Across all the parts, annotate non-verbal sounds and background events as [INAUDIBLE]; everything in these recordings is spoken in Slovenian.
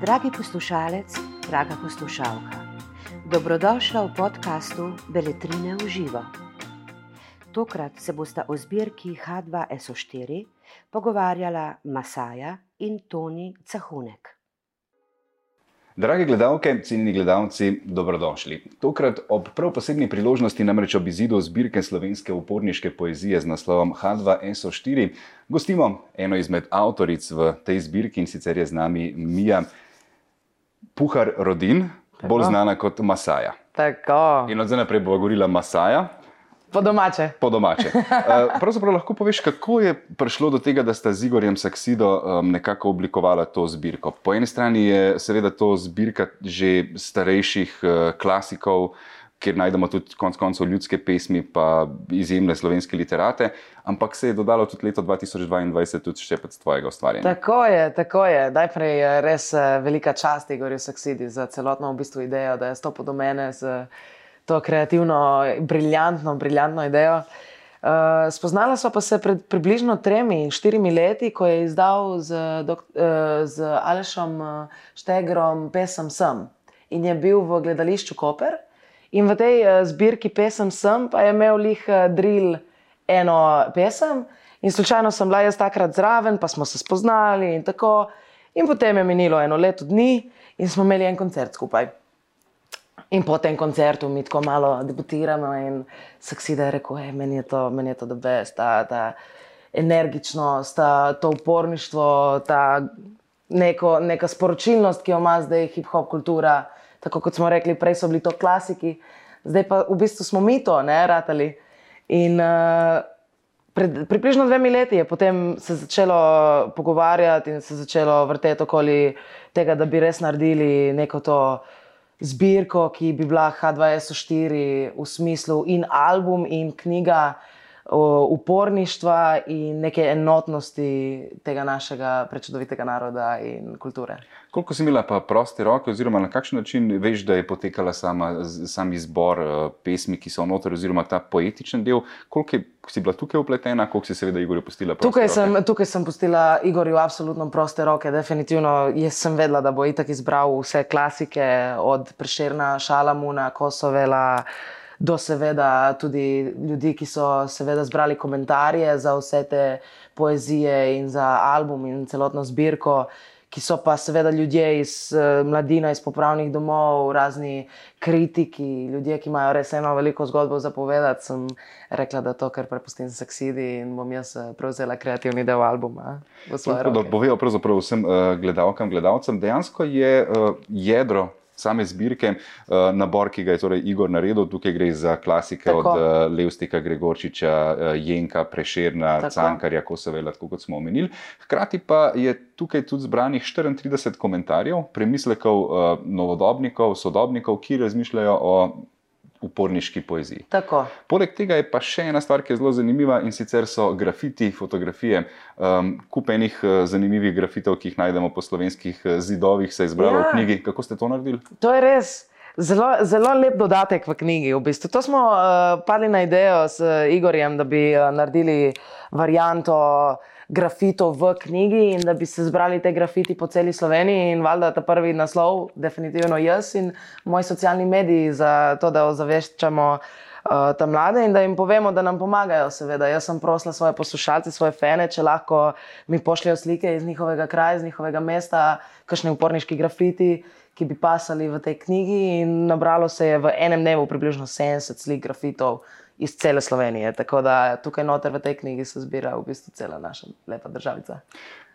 Dragi poslušalec, draga poslušalka, dobrodošla v podkastu Beletrine v živo. Tokrat se bosta o zbirki H2SO4 pogovarjala Masaja in Toni Cahunek. Drage gledalke, cenjeni gledalci, dobrodošli. Tokrat ob prav posebni priložnosti, namreč ob izidu zbirke slovenske uporniške poezije z naslovom H2SO4, gostimo eno izmed avtoric v tej zbirki in sicer je z nami Mija Puhar Rodin, Tako. bolj znana kot Masaja. Tako. In od zdaj naprej bo govorila Masaja. Po domače. Po domače. Uh, [LAUGHS] pravzaprav lahko poveš, kako je prišlo do tega, da sta z Igorjem Saksido um, nekako oblikovala to zbirko. Po eni strani je seveda to zbirka že starejših uh, klasikov, kjer najdemo tudi konec koncev ljudske pesmi, pa izjemne slovenske literate, ampak se je dodalo tudi leto 2022 tudi še pred tvojega ustvarjanja. Tako je, tako je. Najprej res uh, velika čast Igorju Saksidi za celotno v bistvu idejo, da je stopil do mene. Z, to kreativno, briljantno, briljantno idejo. Uh, spoznala sva pa se pred približno tremi, štirimi leti, ko je izdal z, dok, uh, z Alešom uh, Štegrom pesem Sem in je bil v gledališču Koper. In v tej uh, zbirki pesem Sem pa je imel lih uh, drill eno pesem. In slučajno sem bila jaz takrat zraven, pa smo se spoznali in tako. In potem je minilo eno leto dni in smo imeli en koncert skupaj. In po tem koncertu mi tako malo debutiramo in je rekel, da meni je to, meni je to best, ta, ta energičnost, ta, to uporništvo, ta neko, neka sporočilnost, ki jo ima zdaj hip-hop kultura. Tako kot smo rekli, prej so bili to klasiki, zdaj pa v bistvu smo mi to, ne, ratali. In uh, pred približno dvemi leti je potem se začelo pogovarjati in se začelo vrteti okoli tega, da bi res naredili neko to zbirko, ki bi bila H2SO4 v smislu in album, in knjiga uporništva in neke enotnosti tega našega prečudovitega naroda in kulture. Koliko si imela pa proste roke, oziroma na kakšen način veš, da je potekala sama, sam izbor uh, pesmi, ki so noter, oziroma ta poetičen del? Koliko je, si bila tukaj upletena, koliko si seveda Igorju pustila? Tukaj sem, tukaj sem pustila Igorju absolutno proste roke, definitivno. Jaz sem vedela, da bo itak izbral vse klasike od Prešerna, Šalamuna, Kosovela do seveda tudi ljudi, ki so seveda zbrali komentarje za vse te poezije in za album in celotno zbirko. Ki so pa seveda ljudje iz uh, mladine, iz popravnih domov, razni kritiki, ljudje, ki imajo res eno veliko zgodbo za povedati. Sem rekla, da to, kar prepustim Saksidi in bom jaz eh, prevzela kreativni del albuma. Da povejo pravzaprav vsem uh, gledalkam, gledalcem, dejansko je uh, jedro same zbirke, uh, nabor, ki ga je torej Igor naredil, tukaj gre za klasike Tako. od uh, Levstika, Gregorčiča, uh, Jenka, Prešerna, Tako. Cankarja, Kosovela, kot smo omenili. Hkrati pa je tukaj tudi zbranih 34 komentarjev, premislekov uh, novodobnikov, sodobnikov, ki razmišljajo o uporniški poeziji. Tako. Poleg tega je pa še ena stvar, ki je zelo zanimiva in sicer so grafiti, fotografije. Um, kup enih uh, zanimivih grafitov, ki jih najdemo po slovenskih uh, zidovih, se je zbralo ja. v knjigi. Kako ste to naredili? To je res. Zelo, zelo lep dodatek v knjigi. V bistvu. To smo uh, padli na idejo s uh, Igorjem, da bi uh, naredili varianto uh, grafitov v knjigi in da bi se zbrali te grafiti po celi Sloveniji. In valjda ta prvi naslov, definitivno jaz in moji socialni mediji, za to, da ozaveščamo uh, te mlade in da jim povemo, da nam pomagajo. Seveda, jaz sem prosila svoje poslušalce, svoje fene, če lahko mi pošljajo slike iz njihovega kraja, iz njihovega mesta, kakšne uporniški grafiti. Ki bi pasali v tej knjigi, in nabralo se je v enem dnevu približno 70 slik grafitov, iz cele Slovenije. Tako da tukaj noter v tej knjigi se zbira v bistvu cela naša lepa državica.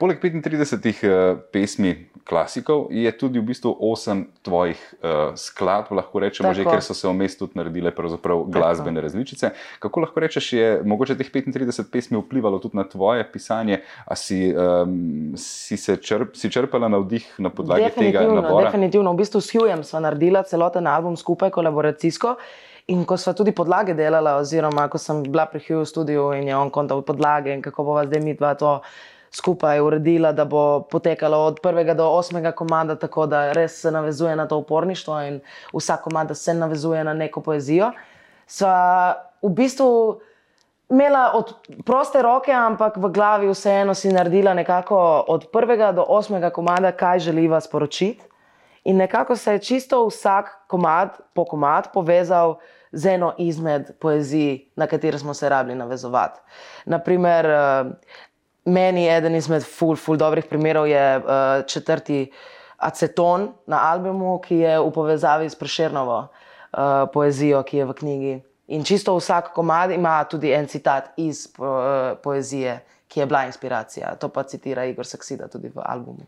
Poleg 35 uh, pesmi klasikov je tudi v bistvu 8 tvojih uh, skladb, lahko rečemo, Tako. že ker so se v mestu tudi naredile glasbene Tako. različice. Kako lahko rečeš, je mogoče teh 35 pesmi vplivalo tudi na tvoje pisanje, ali si, um, si se črp, si črpala navdih na podlagi tega? Definitivno, v bistvu s Hughjem smo naredili celoten album skupaj, kolaboracijsko. In ko smo tudi podlage delali, oziroma ko sem bila pri Hughu studiu in je on kontal podlage in kako bova zdaj mi dva to skupaj uredila, da bo potekalo od prvega do osmega komada, tako da res se navezuje na to uporništvo in vsak komad se navezuje na neko poezijo. Sva v bistvu imela od proste roke, ampak v glavi vseeno si naredila nekako od prvega do osmega komada, kaj želiva sporočiti. In nekako se je čisto vsak komad po komad povezal z eno izmed poezij, na katero smo se rabili navezovati. Naprimer, eh, meni je eden izmed ful, ful dobrih primerov je eh, četrti aceton na albumu, ki je v povezavi s Prešernovo eh, poezijo, ki je v knjigi. In čisto vsak komad ima tudi en citat iz poezije, ki je bila inspiracija. To pa citira Igor Saksida tudi v albumu.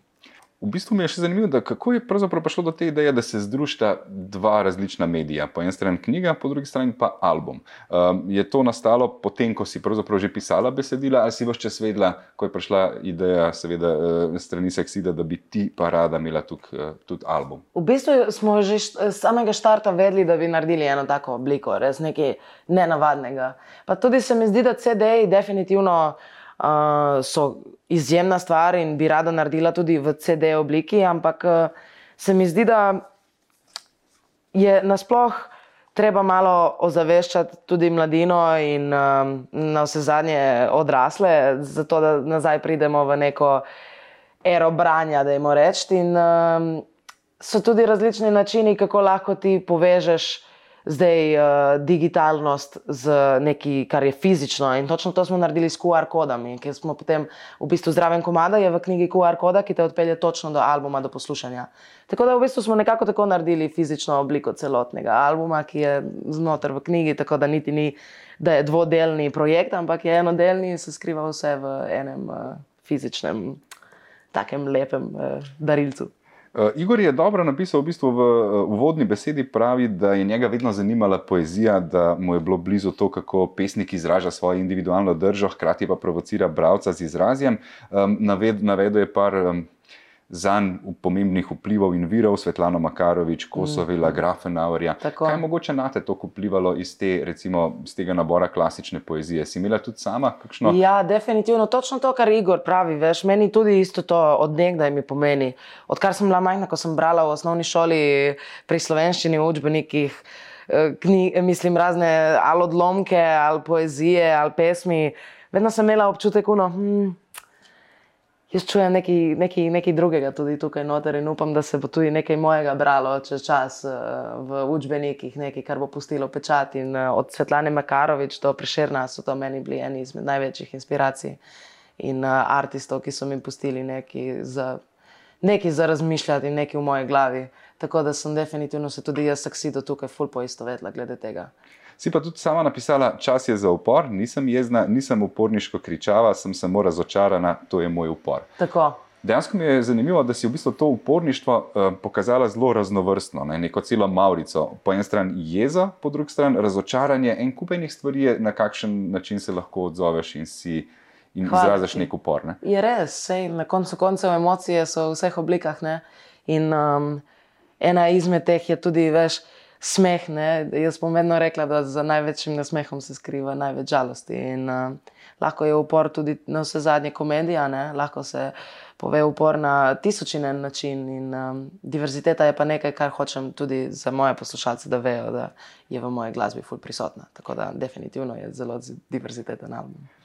V bistvu mi je še zanimivo, kako je prišlo do te ideje, da se združita dva različna medija. Po eni strani knjiga, po drugi strani pa album. Um, je to nastalo potem, ko si že pisala besedila, ali si vse čas vedela, ko je prišla ideja, seveda, uh, strani Seksida, da bi ti pa rada imela tukaj uh, tudi album? V bistvu smo že z samega začetka vedeli, da bi naredili eno tako obliko, res nekaj nenavadnega. Pa tudi se mi zdi, da CD-ji definitivno uh, so izjemna stvar in bi rada naredila tudi v CD obliki, ampak uh, se mi zdi, da je nasploh treba malo ozaveščati tudi mladino in um, na vse zadnje odrasle, zato da nazaj pridemo v neko ero branja, da jim rečemo. In um, so tudi različni načini, kako lahko ti povežeš zdaj uh, digitalnost z nekaj, kar je fizično. In točno to smo naredili s QR kodami, ker smo potem v bistvu zraven komada, je v knjigi QR koda, ki te odpelje točno do albuma, do poslušanja. Tako da v bistvu smo nekako tako naredili fizično obliko celotnega albuma, ki je znotraj v knjigi, tako da niti ni, da je dvodelni projekt, ampak je enodelni in se skriva vse v enem uh, fizičnem, takem lepem uh, darilcu. Uh, Igor je dobro napisal v, bistvu v uh, uvodni besedi, pravi, da je njega vedno zanimala poezija, da mu je bilo blizu to, kako pesnik izraža svojo individualno držo, hkrati pa provocira bralca z izrazjem. Um, naved, navedel je par um, za njim pomembnih vplivov in virov, Svetlana Makarovič, Kosovila, mm. Grafenauerja. Kaj je mogoče na te to vplivalo iz, te, recimo, iz tega nabora klasične poezije? Si imela tudi sama kakšno? Ja, definitivno. Točno to, kar Igor pravi. Veš, meni tudi isto to odnegdaj mi pomeni. Odkar sem bila majhna, ko sem brala v osnovni šoli pri slovenščini v učbenikih. Eh, Knjig, mislim, razne ali odlomke, ali poezije, ali pesmi. Vedno sem imela občutek, da hm, jaz čujem nekaj, nekaj, nekaj drugega tudi tukaj noter in upam, da se bo tudi nekaj mojega bralo čez čas uh, v učbenikih, nekaj, kar bo pustilo pečat. In uh, od Svetlane Makarovič do Prešerna so to meni bili eni izmed največjih inspiracij in uh, artistov, ki so mi pustili nekaj za, nekaj za razmišljati in nekaj v moji glavi. Tako da sem definitivno se tudi jaz, Saksido, tukaj ful poistovetla glede tega. Si pa tudi sama napisala, čas je za upor, nisem jezna, nisem uporniško kričala, sem samo razočarana, to je moj upor. Tako. Dejansko mi je zanimivo, da si v bistvu to uporništvo uh, pokazala zelo raznovrstno, ne? neko celo Maurico. Po eni strani jeza, po drugi strani razočaranje, en kupenih stvari, na kakšen način se lahko odzoveš in si. In izraziš nek upor. Ne? Je res, sej, na koncu koncev emocije so v vseh oblikah. Ne? In um, ena izmed teh je tudi, veš, uh, smeh. Ne? Jaz bom vedno rekla, da za največjim nasmehom se skriva največ žalosti. In, uh, lahko je upor tudi na vse zadnje komedije, lahko se pove upor na tisočine način. In, um, diverziteta je pa nekaj, kar hočem tudi za moje poslušalce, da vejo, da je v moji glasbi ful prisotna. Tako da definitivno je zelo diverziteta na albumu.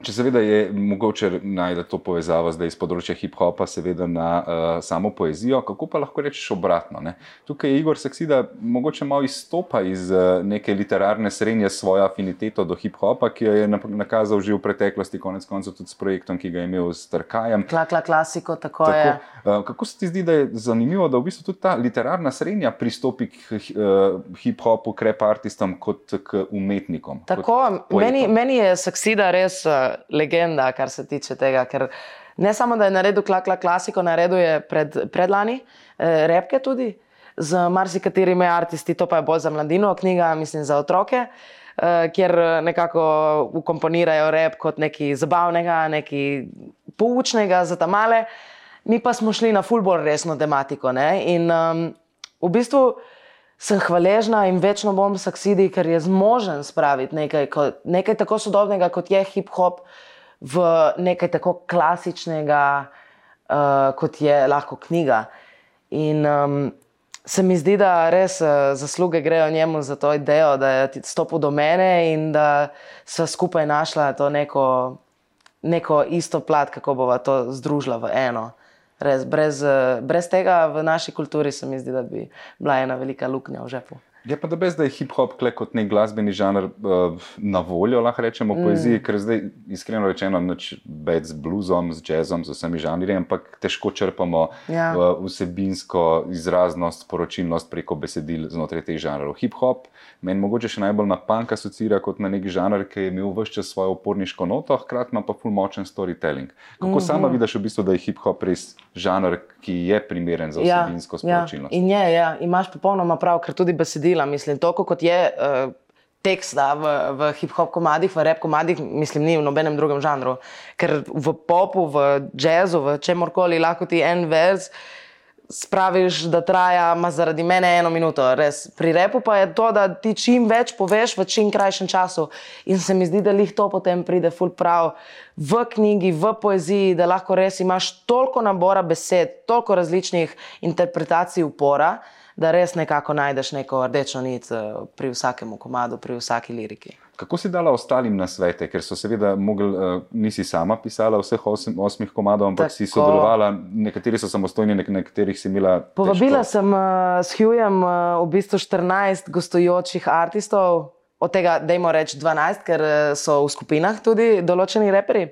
Če seveda je mogoče najti to povezavo zdaj iz področja hip-hopa, seveda na uh, samo poezijo, kako pa lahko rečeš obratno? Ne? Tukaj je Igor Saksida mogoče malo izstopa iz uh, neke literarne srednje svojo afiniteto do hip-hopa, ki jo je nakazal že v preteklosti, konec koncev tudi s projektom, ki ga je imel s Trkajem. Kla, kla, klasiko, tako, tako je. Uh, kako se ti zdi, da je zanimivo, da v bistvu tudi ta literarna srednja pristopi k uh, hip-hopu, krep-artistom kot k umetnikom? Tako, meni, meni je Saksida res. Uh, legenda, kar se tiče tega. Ker ne samo, da je naredil klakla klasiko, naredil je pred, predlani, eh, repke tudi z marsikaterimi aristi, to pa je bolj za mladino, knjiga, mislim, za otroke. Uh, kjer nekako ukomponirajo rep kot nekaj zabavnega, nekaj poučnega za ta male, mi pa smo šli na fulbor resno tematiko. Ne? In um, v bistvu sem hvaležna in večno bom saksidi, ker je zmožen spraviti nekaj, nekaj tako sodobnega, kot je hip-hop, v nekaj tako klasičnega, uh, kot je lahko knjiga. In um, se mi zdi, da res uh, zasluge grejo njemu za to idejo, da je stopil do mene in da sva skupaj našla to neko, neko isto plat, kako bova to združila v eno. Res, brez, uh, brez tega v naši kulturi se mi zdi, da bi bila ena velika luknja v žepu. Je pa da brez, da je hip-hop kot nek glasbeni žanr uh, na voljo, lahko rečemo, mm. poeziji, ker zdaj, iskreno rečeno, več z bluzom, z jazzom, z vsemi žanri, ampak težko črpamo ja. uh, vsebinsko izraznost, poročilnost preko besedil znotraj teh žanrov. Hip-hop meni mogoče še najbolj na punk asocira kot na nek žanr, ki je imel vse čas svojo oporniško noto, hkrati pa full močen storytelling. Kako mm -hmm. sama vidiš, v bistvu, da je hip-hop res žanr, ki je primeren za ja, vsebinsko ja, sporočilnost? Ja. In je, ja, imaš popolnoma prav, ker tudi besedila, mislim, toliko kot je. Uh, Tekst v, v hip-hop komadih, v rap komadih, mislim, ni v nobenem drugem žanru. Ker v popu, v jazzu, v čemorkoli lahko ti en vers, uh, spraviš, da traja, zaradi mene eno minuto. Res. Pri repu pa je to, da ti čim več poveš v čim krajšem času. In se mi zdi, da jih to potem pride ful prav v knjigi, v poeziji, da lahko res imaš toliko nabora besed, toliko različnih interpretacij upora, da res nekako najdeš neko rdečo nit eh, pri vsakem komadu, pri vsaki liriki. Kako si dala ostalim na svete, ker so seveda mogli, uh, nisi sama pisala vseh osem, osmih komadov, ampak Tako. si sodelovala, nekateri so samostojni, nek nekaterih si imela. Povabila težko. sem uh, s Hughjem uh, v bistvu 14 gostujočih artistov, od tega, dajmo reči 12, ker so v skupinah tudi določeni reperi.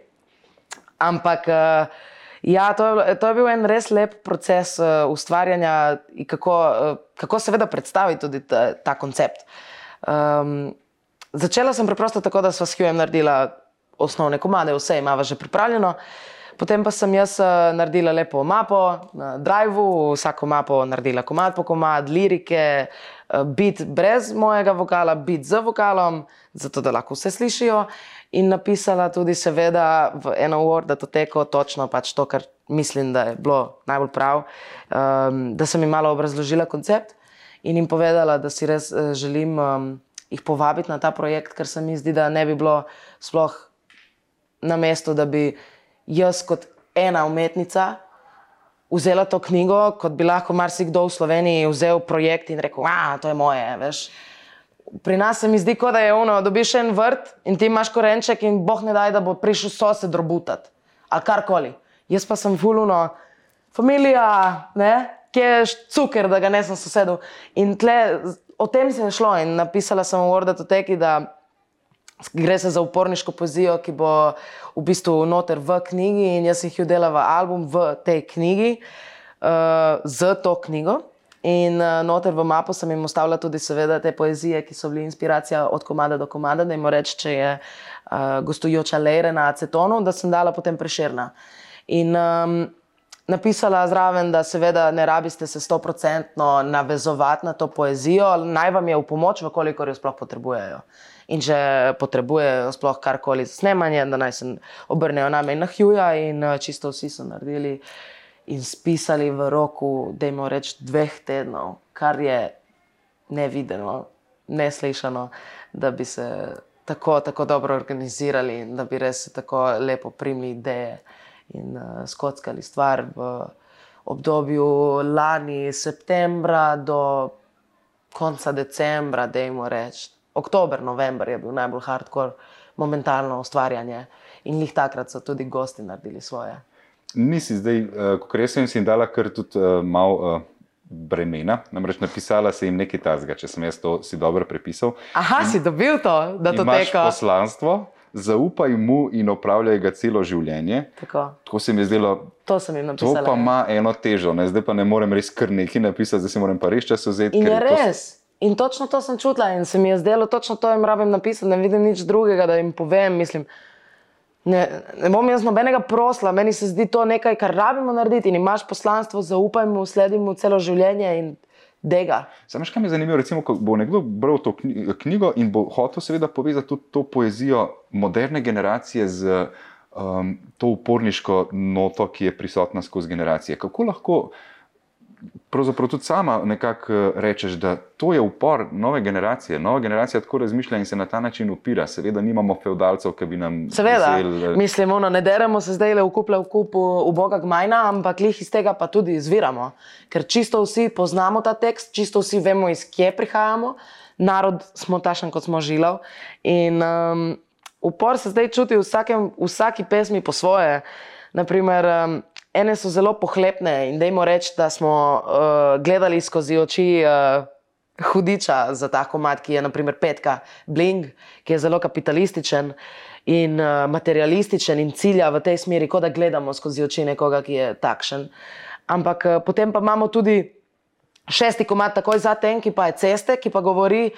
Ampak. Uh, Ja, to je, to je bil en res lep proces uh, ustvarjanja in kako, uh, kako seveda predstaviti tudi ta, ta koncept. Um, Začela sem preprosto tako, da smo s Hughem naredila osnovne komade, vse imamo že pripravljeno. Potem pa sem jaz uh, naredila lepo mapo na Driveu, vsako mapo naredila komad po komad, lirike, uh, bit brez mojega vokala, bit z vokalom, zato da lahko vse slišijo. In napisala tudi, seveda, v eno uro, da to teko točno pač to, kar mislim, da je bilo najbolj prav. Um, da sem jim malo obrazložila koncept in jim povedala, da si res uh, želim. Um, jih povabiti na ta projekt, ker se mi zdi, da ne bi bilo sploh na mestu, da bi jaz kot ena umetnica vzela to knjigo, kot bi lahko marsikdo v Sloveniji vzel projekt in rekel: Ah, to je moje. Veš. Pri nas se mi zdi, da je ono, dobiš en vrt in ti imaš korenček, in boh ne daj, da bo prišel sosed robutati ali karkoli. Jaz pa sem fuluno, familija, ne? kje je cuker, da ga ne sem sosedov. In tle o tem se je šlo in napisala sem v Wordu Teki, da gre se za uporniško poezijo, ki bo v bistvu noter v knjigi in jaz jih udela v album v tej knjigi, uh, z to knjigo. In uh, noter v mapo sem jim ustavila tudi, seveda, te poezije, ki so bile inspiracija od komada do komada, da jim reč, če je uh, gostujoča Leire na acetonu, da sem dala potem preširna. In um, napisala zraven, da seveda ne rabiste se sto procentno navezovati na to poezijo, naj vam je v pomoč, koliko jo sploh potrebujejo. In če potrebujejo sploh karkoli za snemanje, da naj se obrnejo name in na Hjuja, in eh, čisto vsi so naredili in spisali v roku, da jim reč, dveh tednov, kar je nevideno, neslišano, da bi se tako, tako dobro organizirali in da bi res tako lepo primili ideje in uh, skockali stvar v obdobju lani, septembra do konca decembra, da jim rečem. Oktober, november je bil najbolj hardcore, momentalno ustvarjanje in jih takrat so tudi gosti naredili svoje. Nisi zdaj, kot res sem jim dala, kar tudi uh, malo. Uh... Bremena, namreč napisala si jim nekaj tazga, če sem jaz to si dobro prepisal. Aha, in, si dobil to, da to teka. Poslanstvo, zaupaj mu in opravljaj ga celo življenje. Tako, Tako se mi je zdelo. To sem jim napisal. To pa ja. ima eno težo, ne? zdaj pa ne morem res kar nekaj napisati, zdaj si moram pa res čas vzeti. In res. To... In točno to sem čutila in se mi je zdelo, točno to jim rabim napisati, ne vidim nič drugega, da jim povem. Mislim, ne, ne bom jaz nobenega prosla, meni se zdi to nekaj, kar rabimo narediti in imaš poslanstvo, zaupaj mu, sledim mu celo življenje. In Dega. Samo še kaj mi je zanimivo, recimo, ko bo nekdo bral to knjigo in bo hotel seveda povezati tudi to poezijo moderne generacije z um, to uporniško noto, ki je prisotna skozi generacije. Kako lahko pravzaprav tudi sama nekako eh, rečeš, da to je upor nove generacije. Nova generacija tako razmišlja in se na ta način upira. Seveda, nimamo feudalcev, ki bi nam. Seveda, zel... mislimo, no, ne deremo se zdaj le v kuple v kupu v Boga Gmajna, ampak jih iz tega pa tudi izviramo. Ker čisto vsi poznamo ta tekst, čisto vsi vemo, iz kje prihajamo. Narod smo tašen, kot smo živeli. In um, upor se zdaj čuti v, vsakem, v vsaki pesmi po svoje. Naprimer, um, ene so zelo pohlepne in dajmo reči, da smo uh, gledali skozi oči uh, hudiča za ta komat, ki je naprimer petka, bling, ki je zelo kapitalističen in uh, materialističen in cilja v tej smeri, kot da gledamo skozi oči nekoga, ki je takšen. Ampak uh, potem pa imamo tudi šesti komat, takoj za ten, ki pa je ceste, ki pa govori,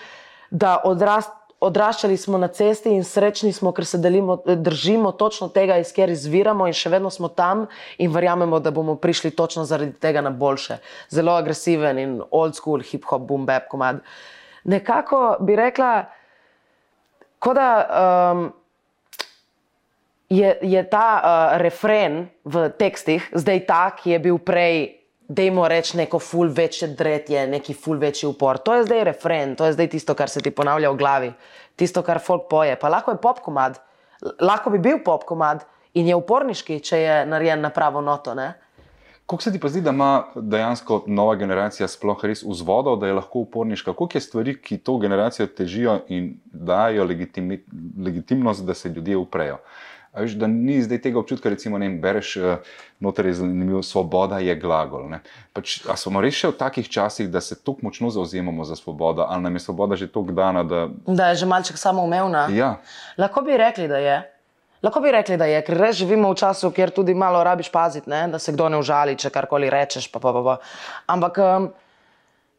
da odrast odraščali smo na cesti in srečni smo, ker se delimo, držimo točno tega, iz kjer izviramo in še vedno smo tam in verjamemo, da bomo prišli točno zaradi tega na boljše. Zelo agresiven in old school, hip hop, boom bap komad. Nekako bi rekla, da um, je, je ta uh, refren v tekstih zdaj ta, ki je bil prej da jim reč neko ful večje dretje, neki ful večji upor. To je zdaj refren, to je zdaj tisto, kar se ti ponavlja v glavi, tisto, kar folk poje. Pa lahko je pop komad, lahko bi bil pop komad in je uporniški, če je narejen na pravo noto. Kako se ti pa zdi, da ima dejansko nova generacija sploh res vzvodov, da je lahko uporniška? Kako je stvari, ki to generacijo težijo in dajo legitimi, legitimnost, da se ljudje uprejo? Veš, da ni zdaj tega občutka, recimo, ne bereš, uh, noter je zanimivo, svoboda je glagol. Pač, a smo res še v takih časih, da se tako močno zauzemamo za svobodo, ali nam je svoboda že tako dana? Da, da je že malček samoumevna. Ja. Lahko bi rekli, da je. Lahko bi rekli, da je, ker res živimo v času, kjer tudi malo rabiš paziti, ne? da se kdo ne užali, če karkoli rečeš. Pa, pa, pa, pa. Ampak, um,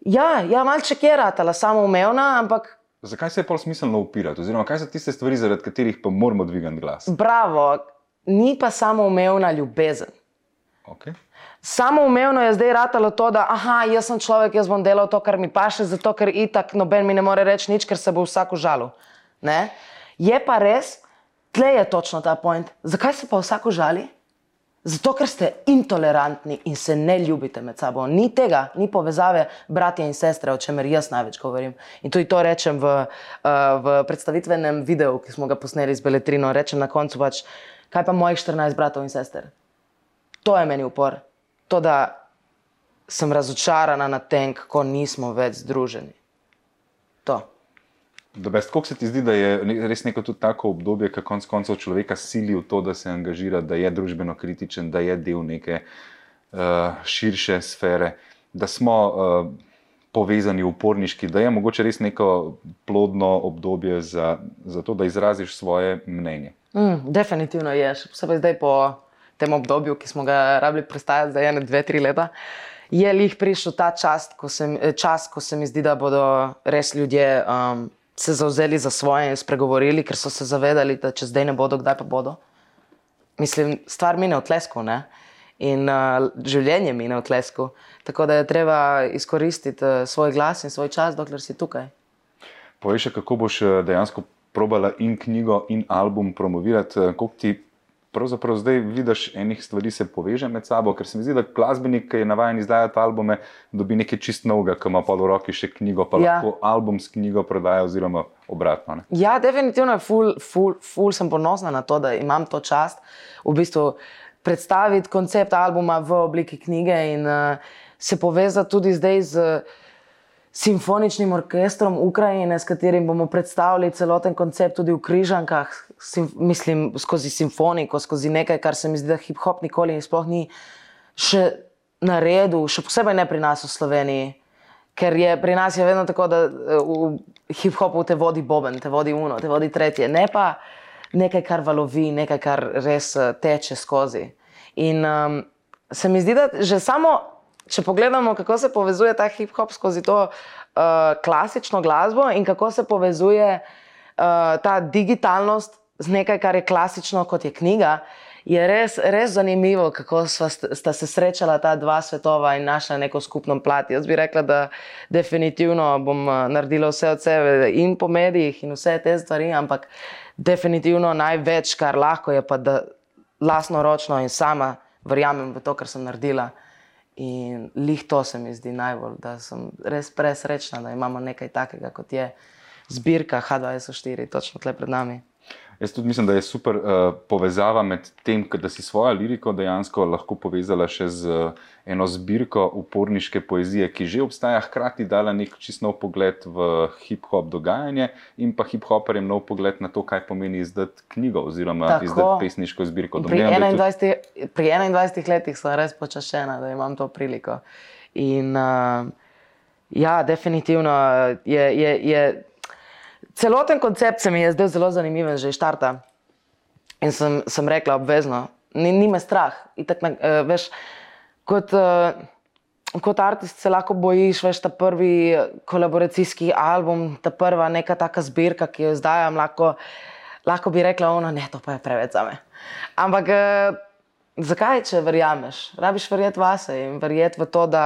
ja, ja malček je ratala samoumevna, ampak Zakaj se je pol smiselno upirati, oziroma kaj so tiste stvari, zaradi katerih pa moramo dvigati glas? Bravo, ni pa samo umevna ljubezen. Okay. Samo umevno je zdaj ratalo to, da aha, jaz sem človek, jaz bom delal to, kar mi paše, zato ker itak noben mi ne more reči nič, ker se bo vsak užalil. Je pa res, tle je točno ta point. Zakaj se pa vsak užali? Zato, ker ste intolerantni in se ne ljubite med sabo. Ni tega, ni povezave bratja in sestre, o čemer jaz največ govorim. In tudi to rečem v, uh, v predstavitvenem videu, ki smo ga posneli z Beletrino. Rečem na koncu pač, kaj pa mojih 14 bratov in sester. To je meni upor. To, da sem razočarana na tem, kako nismo več združeni. To. Kako se ti zdi, da je res neko tudi tako obdobje, ki konec koncev človeka sili v to, da se angažira, da je družbeno kritičen, da je del neke uh, širše sfere, da smo uh, povezani, uporniški, da je mogoče res neko plodno obdobje za, za to, da izraziš svoje mnenje? Mm, definitivno je, še posebej zdaj po tem obdobju, ki smo ga rabili prestajati za ene, dve, tri leta. Je lih prišel ta čas, ko se, čas, ko se mi zdi, da bodo res ljudje. Um, se zauzeli za svoje in spregovorili, ker so se zavedali, da če zdaj ne bodo, kdaj pa bodo. Mislim, stvar mine v tlesku ne? in uh, življenje mine v tlesku. Tako da je treba izkoristiti uh, svoj glas in svoj čas, dokler si tukaj. Povej še, kako boš uh, dejansko probala in knjigo, in album promovirati, koliko ti pravzaprav zdaj vidiš, enih stvari se poveže med sabo, ker se mi zdi, da glasbenik, ki je navaden izdajati albume, dobi nekaj čist novega, ki ima pa v roki še knjigo, pa ja. lahko album s knjigo prodaja, oziroma obratno. Ne? Ja, definitivno je ful, ful, ful, sem ponosna na to, da imam to čast v bistvu predstaviti koncept albuma v obliki knjige in uh, se povezati tudi zdaj z. Uh, simfoničnim orkestrom Ukrajine, s katerim bomo predstavili celoten koncept tudi v Križankah, sim, mislim, skozi simfoniko, skozi nekaj, kar se mi zdi, da hip-hop nikoli in sploh ni še na redu, še posebej ne pri nas v Sloveniji. Ker je pri nas je vedno tako, da eh, v hip-hopu te vodi boben, te vodi uno, te vodi tretje, ne pa nekaj, kar valovi, nekaj, kar res eh, teče skozi. In um, se mi zdi, da že samo če pogledamo, kako se povezuje ta hip-hop skozi to uh, klasično glasbo in kako se povezuje uh, ta digitalnost z nekaj, kar je klasično, kot je knjiga, je res, res zanimivo, kako sta, sta se srečala ta dva svetova in našla neko skupno plat. Jaz bi rekla, da definitivno bom uh, naredila vse od sebe in po medijih in vse te stvari, ampak definitivno največ, kar lahko je, pa da lasno ročno in sama verjamem v to, kar sem naredila In lih to se mi zdi najbolj, da sem res presrečna, da imamo nekaj takega, kot je zbirka H2SO4, točno tle pred nami. Jaz tudi mislim, da je super uh, povezava med tem, da si svojo liriko dejansko lahko povezala še z uh, eno zbirko uporniške poezije, ki že obstaja, hkrati dala nek čist nov pogled v hip-hop dogajanje in pa hip-hoperjem nov pogled na to, kaj pomeni izdati knjigo oziroma Tako. izdati pesniško zbirko. Pri 21, tudi... pri 21 letih sem res počašena, da imam to priliko. In uh, ja, definitivno je. je, je celoten koncept se mi je zdel zelo zanimiv, že iz štarta. In sem, sem rekla, obvezno, ni, ni me strah. Tak, uh, veš, kot, uh, kot artist se lahko bojiš, veš, ta prvi kolaboracijski album, ta prva neka taka zbirka, ki jo zdaj imam, lahko, lahko bi rekla, ono, ne, to pa je preveč za me. Ampak uh, zakaj, če verjameš? Rabiš verjeti vase in verjeti v to, da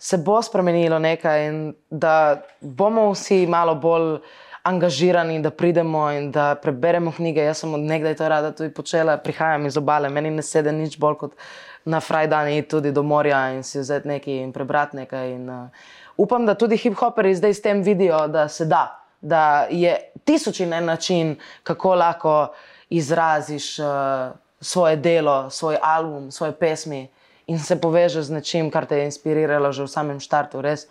se bo spremenilo nekaj in da bomo vsi malo bolj angažirani, da pridemo in da preberemo knjige. Jaz sem od nekdaj to rada tudi počela, prihajam iz obale, meni ne sedi nič bolj kot na Friday tudi do morja in si vzeti nekaj in prebrati nekaj. In, uh, upam, da tudi hip-hoperi zdaj s tem vidijo, da se da, da je tisoč in en način, kako lahko izraziš uh, svoje delo, svoj album, svoje pesmi. In se poveže z nečim, kar te je inspiriralo že v samem startu. Res,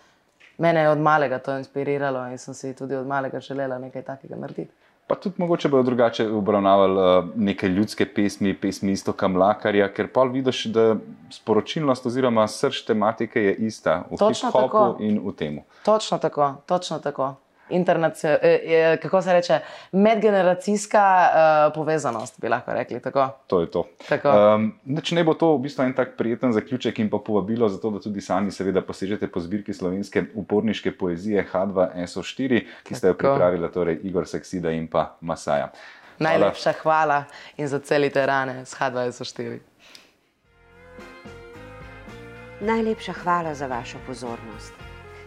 mene je od malega to inspiriralo in sem si tudi od malega želela nekaj takega narediti. Pa tudi mogoče bodo drugače obravnavali uh, neke ljudske pesmi, pesmi isto kamlakarja, ker pa vidiš, da sporočilnost oziroma srč tematike je ista v hip-hopu in v temu. Točno tako, točno tako. Eh, kako se reče, medgeneracijska uh, povezanost, bi lahko rekli. Tako. To je to. Um, če ne bo to v bistvu en tak prijeten zaključek in pa povabilo za to, da tudi sami seveda posežete po zbirki slovenske uporniške poezije H2SO4, ki ste jo pripravili, torej Igor Seksida in pa Masaja. Hvala. Najlepša hvala in za celite rane s H2SO4. Najlepša hvala za vašo pozornost.